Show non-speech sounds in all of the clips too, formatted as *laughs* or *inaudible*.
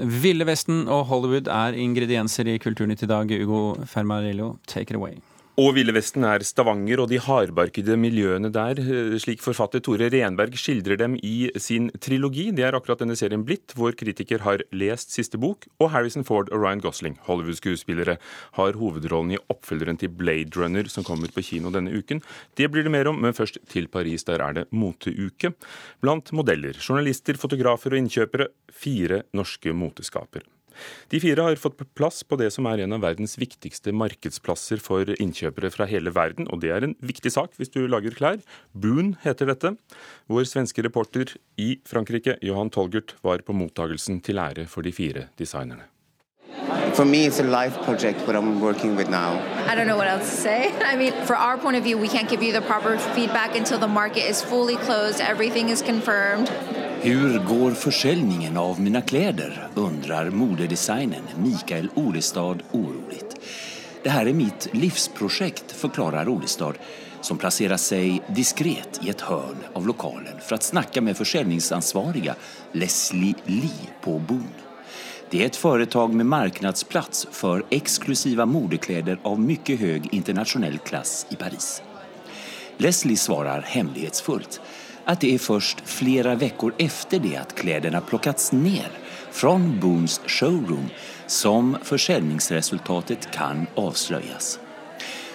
Ville Vesten og Hollywood er ingredienser i Kulturnytt i dag. Ugo Fermarillo, take it away. Og Ville Vesten er Stavanger og de hardbarkede miljøene der, eh, slik forfatter Tore Renberg skildrer dem i sin trilogi. Det er akkurat denne serien blitt. Vår kritiker har lest siste bok, og Harrison Ford og Ryan Gosling, Hollywood-skuespillere, har hovedrollen i oppfølgeren til Blade Runner, som kommer på kino denne uken. Det blir det mer om, men først til Paris. Der er det moteuke. Blant modeller, journalister, fotografer og innkjøpere fire norske moteskapere. De fire har fått plass på det som er en av verdens viktigste markedsplasser for innkjøpere fra hele verden, og det er en viktig sak hvis du lager klær. Boon heter dette. Vår svenske reporter i Frankrike, Johan Tolgert, var på mottagelsen til ære for de fire designerne. For me, it's a life project, what I'm working with now. I don't know what else to say. *laughs* I mean, for our point of view, we can't give you the proper feedback until the market is fully closed, everything is confirmed. Hur går försäljningen av mina kläder? undrar modedesignern Mikael Olestad oroligt. Det här är mitt livsprojekt, förklarar Olestad som placerar sig diskret i ett hörn av lokalen för att snacka med försäljningsansvariga Leslie Lee på Boon. Det är ett företag med marknadsplats för exklusiva modekläder av mycket hög internationell klass i Paris. Leslie svarar hemlighetsfullt att det är först flera veckor efter det att kläderna plockats ner från Boons showroom som försäljningsresultatet kan avslöjas.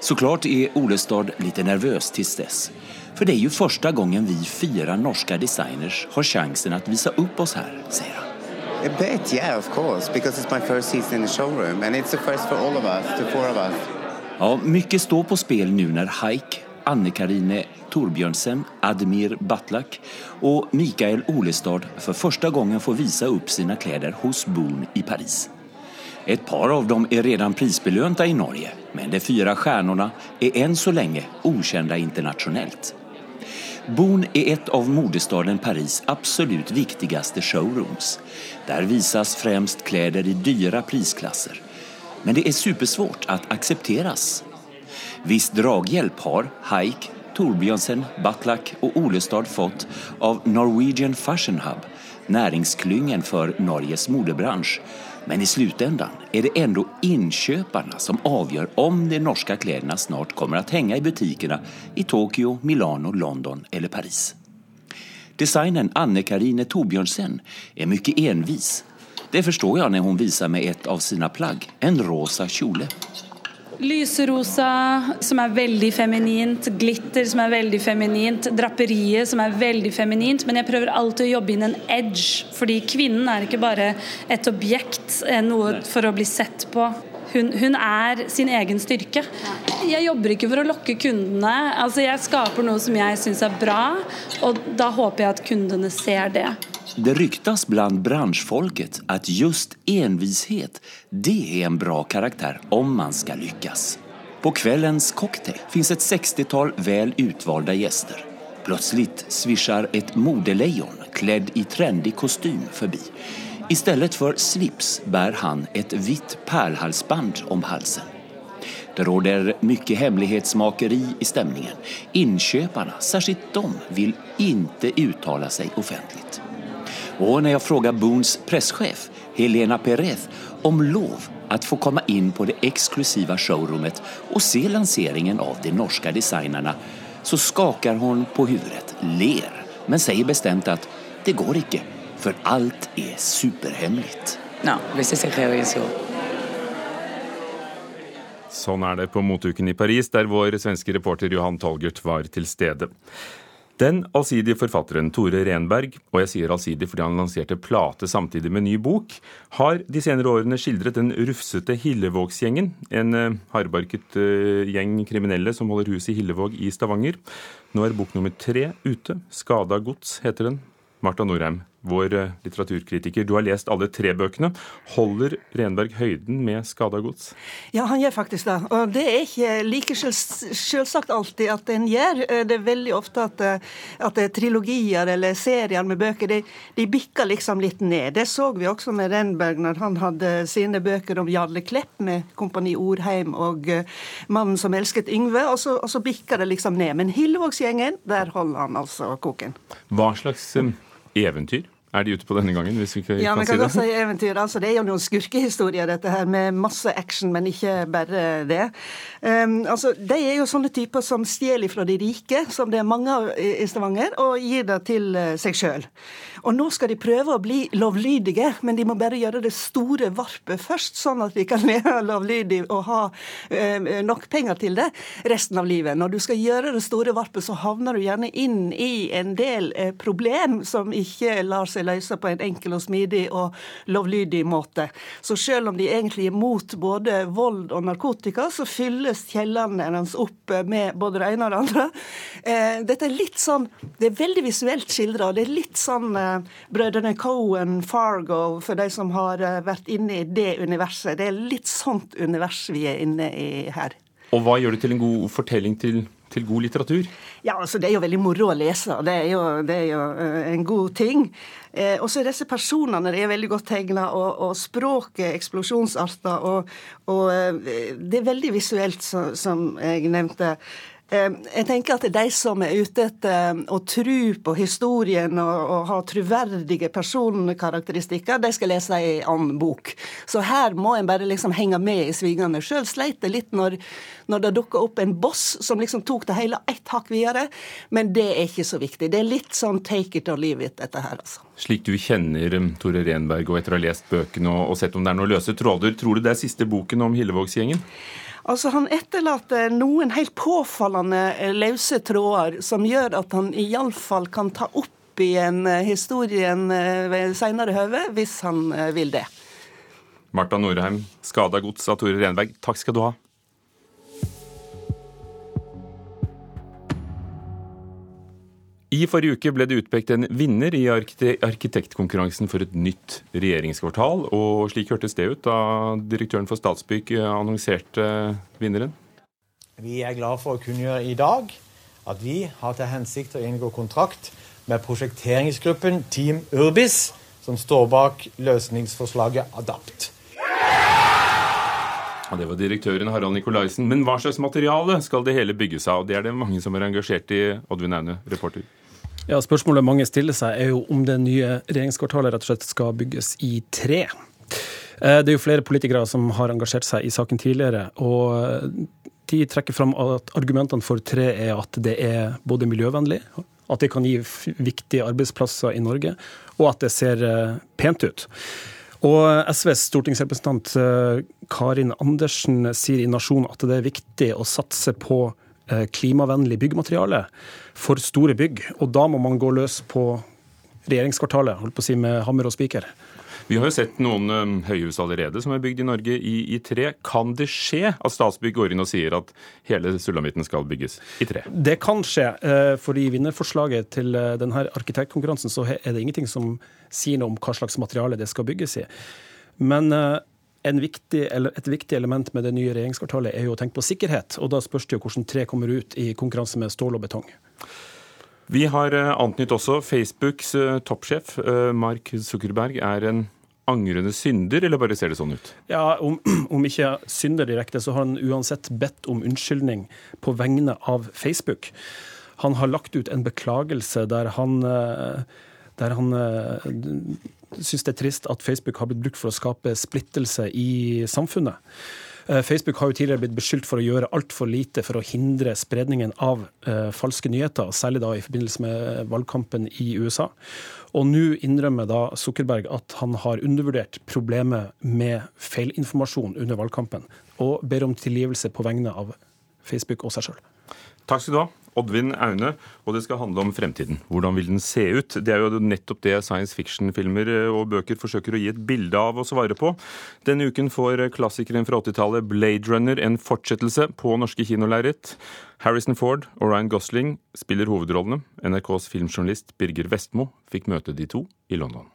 Såklart är Olestad lite nervös tills dess. För det är ju första gången vi fyra norska designers har chansen att visa upp oss här, säger han. A bit, yeah, of course, because it's my first season in the showroom and it's the first for all of us, the four of us. Ja, mycket står på spel nu när Haik, Anne-Karine Torbjørnsen, Admir Batlak og Mikael Olestad for første gangen får vise opp sine klær hos Boon i Paris. Et par av dem er redan prisbelønte i Norge, men de fyra stjernene er enn så lenge ukjente internasjonalt. Boon er et av modestaden Paris absolut viktigste showrooms. Der vises fremst klær i dyra prisklasser. Men det er supersvårt å accepteras. Viss draghjelp har Haik, Torbjørnsen, Batlak og Olestad fått av Norwegian Fashion Hub, næringsklyngen for Norges modebransje. Men i slutändan er det ändå inköparna som avgjør om de norske kläderna snart kommer att hänga i butikerna i Tokyo, Milano, London eller Paris. Designern Anne-Karine Torbjørnsen er mycket envis. Det forstår jeg når hun viser meg et av sine plagg, en rosa kjole. Lyserosa, som er veldig feminint. Glitter, som er veldig feminint. Draperiet, som er veldig feminint. Men jeg prøver alltid å jobbe inn en edge, fordi kvinnen er ikke bare et objekt, noe for å bli sett på. Hun, hun, er sin egen styrke. Jeg jobber ikke for å lokke kundene. Altså, jeg skaper noe som jeg syns er bra, og da håper jeg at kundene ser det. Det ryktas bland branschfolket att just envishet, det är en bra karaktär om man ska lyckas. På kvällens cocktail finns ett 60-tal väl utvalda gäster. Plötsligt svischar ett modelejon klädd i trendig kostym förbi. Istället för slips bär han ett vitt pärlhalsband om halsen. Det råder mycket hemlighetsmakeri i stämningen. Inköparna, särskilt de, vill inte uttala sig offentligt. Och när jag frågar Boons presschef Helena Perez om lov att få komma in på det exklusiva showroomet och se lanseringen av de norska designerna så skakar hon på huvudet, ler, men säger bestämt att det går ikke, för allt är superhemligt. No, hvis det ser eso. Sånn er det på moteuken i Paris, der vår svenske reporter Johan Tolgert var til stede. Den allsidige forfatteren Tore Renberg, og jeg sier allsidig fordi han lanserte plate samtidig med ny bok, har de senere årene skildret den rufsete Hillevågsgjengen, en eh, hardbarket eh, gjeng kriminelle som holder hus i Hillevåg i Stavanger. Nå er bok nummer tre ute. 'Skada gods' heter den. Marta Norheim, vår eh, litteraturkritiker. Du har lest alle tre bøkene. Holder Renberg høyden med skada gods? Ja, han gjør faktisk det. Og det er ikke like selvsagt alltid at en gjør. Eh, det er veldig ofte at, eh, at trilogier eller serier med bøker de, de, bikker liksom litt ned. Det så vi også med Renberg når han hadde sine bøker om Jarle Klepp med Kompani Orheim og Mannen som elsket Yngve, og så, og så bikker det liksom ned. Men Hillevågsgjengen, der holder han altså koken. Hva slags eventyr er de ute på denne gangen, hvis vi ikke ja, kan, kan si det? Si eventyr. Altså, det er jo noen skurkehistorier, dette her, med masse action, men ikke bare det. Um, altså, De er jo sånne typer som stjeler fra de rike, som det er mange av i Stavanger, og gir det til uh, seg sjøl. Og nå skal de prøve å bli lovlydige, men de må bare gjøre det store varpet først, sånn at de kan *laughs* leve lovlydig og ha uh, nok penger til det resten av livet. Når du skal gjøre det store varpet, så havner du gjerne inn i en del uh, problem som ikke lar seg løse på en enkel og smidig og lovlydig måte. Så selv om de egentlig er mot både vold og narkotika, så fylles kjellerne deres opp med både det ene og det andre. Eh, dette er litt sånn Det er veldig visuelt skildra. Det er litt sånn eh, Brødrene Cohen, Fargo, for de som har eh, vært inne i det universet. Det er litt sånt univers vi er inne i her. Og hva gjør det til en god fortelling til, til god litteratur? Ja, altså Det er jo veldig moro å lese. Det er jo, det er jo uh, en god ting. Eh, og så er disse personene de er veldig godt tegna, og, og, språket eksplosjonsarter. Og, og uh, det er veldig visuelt, så, som jeg nevnte. Jeg tenker at de som er ute etter å tro på historien og, og ha troverdige personkarakteristikker, de skal lese ei annen bok. Så her må en bare liksom henge med i svingene. Sjøl sleit det litt når, når det dukka opp en boss som liksom tok det hele ett hakk videre, men det er ikke så viktig. Det er litt sånn take it or leave it, dette her, altså. Slik du kjenner Tore Renberg, og etter å ha lest bøkene og, og sett om det er noen løse tråder, tror du det er siste boken om Hillevågsgjengen? Altså, Han etterlater noen helt påfallende eh, løse tråder som gjør at han iallfall kan ta opp igjen eh, historien eh, ved seinere høve, hvis han vil det. Marta Norheim, 'Skada gods' av Tore Renberg, takk skal du ha. I forrige uke ble det utpekt en vinner i arkitektkonkurransen for et nytt regjeringskvartal. Og slik hørtes det ut da direktøren for Statsbygg annonserte vinneren. Vi er glad for å kunngjøre i dag at vi har til hensikt å inngå kontrakt med prosjekteringsgruppen Team Urbis, som står bak løsningsforslaget Adapt. Ja, det var direktøren Harald Nikolaisen. Men hva slags materiale skal det hele bygges av? Det er det mange som er engasjert i. Oddvin Aune, reporter. Ja, Spørsmålet mange stiller seg er jo om det nye regjeringskvartalet rett og slett skal bygges i tre. Eh, det er jo flere politikere som har engasjert seg i saken tidligere. og De trekker fram at argumentene for tre er at det er både miljøvennlig, at det kan gi viktige arbeidsplasser i Norge, og at det ser eh, pent ut. Og SVs stortingsrepresentant eh, Karin Andersen sier i Nasjon at det er viktig å satse på klimavennlig byggemateriale for store bygg. Og da må man gå løs på regjeringskvartalet, holdt på å si med hammer og spiker. Vi har jo sett noen um, høyhus allerede som er bygd i Norge i, i, tre. Kan det skje at Statsbygg går inn og sier at hele sulamitten skal bygges i tre? Det kan skje. Uh, for i vinnerforslaget til uh, denne arkitektkonkurransen så er det ingenting som sier noe om hva slags materiale det skal bygges i. Men uh, Viktig, et viktig element med det nye regjeringskvartalet er jo å tenke på sikkerhet. og Da spørs det jo hvordan tre kommer ut i konkurranse med stål og betong. Vi har antydet også Facebooks toppsjef Mark Zuckerberg er en angrende synder, eller bare ser det sånn ut? Ja, Om, *clears throat* om ikke synder direkte, så har han uansett bedt om unnskyldning på vegne av Facebook. Han har lagt ut en beklagelse der han, eh, der han eh, syns det er trist at Facebook har blitt brukt for å skape splittelse i samfunnet. Eh, Facebook har jo tidligere blitt beskyldt for å gjøre altfor lite for å hindre spredningen av eh, falske nyheter, særlig da i forbindelse med valgkampen i USA. Og nå innrømmer da Zuckerberg at han har undervurdert problemet med feilinformasjon under valgkampen, og ber om tilgivelse på vegne av Facebook og seg sjøl. Takk skal du ha. Oddvin Aune, og det skal handle om fremtiden. Hvordan vil den se ut? Det er jo nettopp det science fiction-filmer eh, og bøker forsøker å gi et bilde av og svare på. Denne uken får klassikeren fra 80-tallet Blade Runner en fortsettelse på norske kinolerret. Harrison Ford og Ryan Gosling spiller hovedrollene. NRKs filmjournalist Birger Vestmo fikk møte de to i London.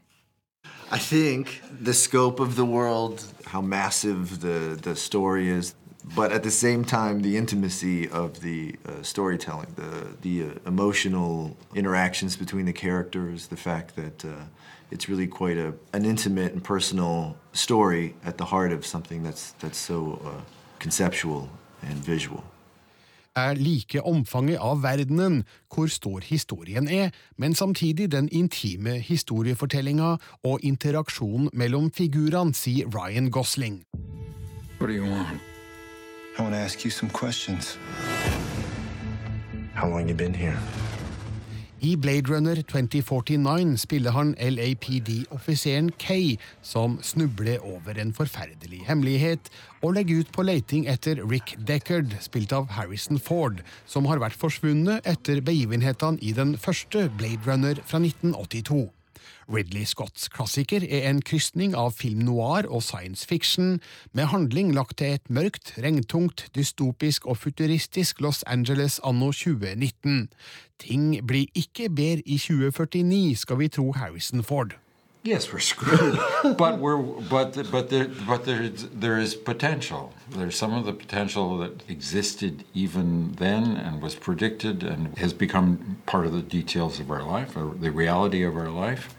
I think the scope of the world, how massive the, the story is, but at the same time, the intimacy of the uh, storytelling, the the uh, emotional interactions between the characters, the fact that uh, it's really quite a an intimate and personal story at the heart of something that's that's so uh, conceptual and visual. er like omfanget av verdenen, hvor stor historien er, men samtidig den intime historiefortellinga og interaksjonen mellom figurene, sier Ryan Gosling. What do you want? I want to ask you some questions. How long you been here? I Blade Runner 2049 spiller han LAPD-offiseren Kay, som snubler over en forferdelig hemmelighet og legger ut på leiting etter Rick Deckard, spilt av Harrison Ford, som har vært forsvunnet etter begivenhetene i den første Blade Runner fra 1982. Ridley Scotts klassiker er en krysning av film noir og science fiction, med handling lagt til et mørkt, regntungt, dystopisk og futuristisk Los Angeles anno 2019. Ting blir ikke bedre i 2049, skal vi tro Harrison Ford. Yes, we're screwed, but we're but but there but there there is potential. There's some of the potential that existed even then and was predicted and has become part of the details of our life, or the reality of our life.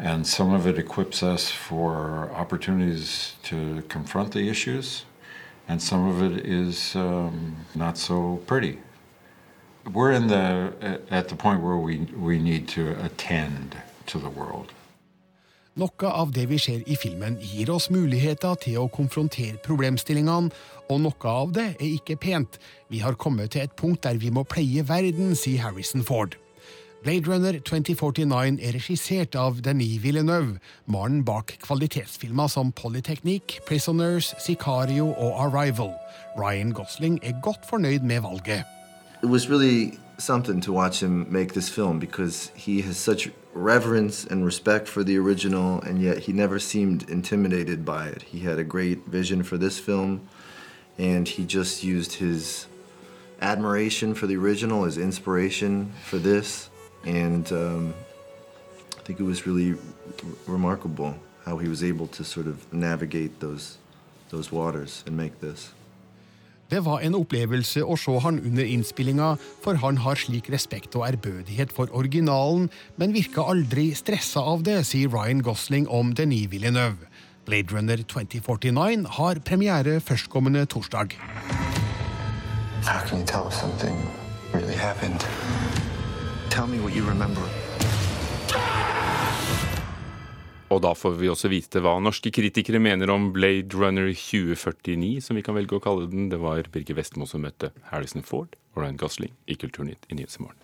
And some of it equips us for opportunities to confront the issues, and some of it is um, not so pretty. We're in the at the point where we we need to attend to the world. Noe av det vi ser i filmen gir oss muligheter til å konfrontere problemstillingene, og noe av det er ikke pent. Vi har kommet til et punkt der vi må pleie verden, sier Harrison Ford. Blade Runner 2049 er regissert av Denis Villeneuve, mannen bak kvalitetsfilmer som Polytechnique, Prisoners, Sicario og Arrival. Ryan Gosling er godt fornøyd med valget. It was really something to watch him make this film because he has such reverence and respect for the original, and yet he never seemed intimidated by it. He had a great vision for this film, and he just used his admiration for the original as inspiration for this. And um, I think it was really remarkable how he was able to sort of navigate those, those waters and make this. Det var en opplevelse å se han under innspillinga, for han har slik respekt og ærbødighet for originalen, men virka aldri stressa av det, sier Ryan Gosling om Denis Villeneuve. Blade Runner 2049 har premiere førstkommende torsdag. How can you tell if something really happened? Tell me what you remember. Og da får vi også vite hva norske kritikere mener om Blade Runner 2049, som vi kan velge å kalle den. Det var Birger Vestmo som møtte Harrison Ford og Ryan Gosling i Kulturnytt i Nyhetsmorgen.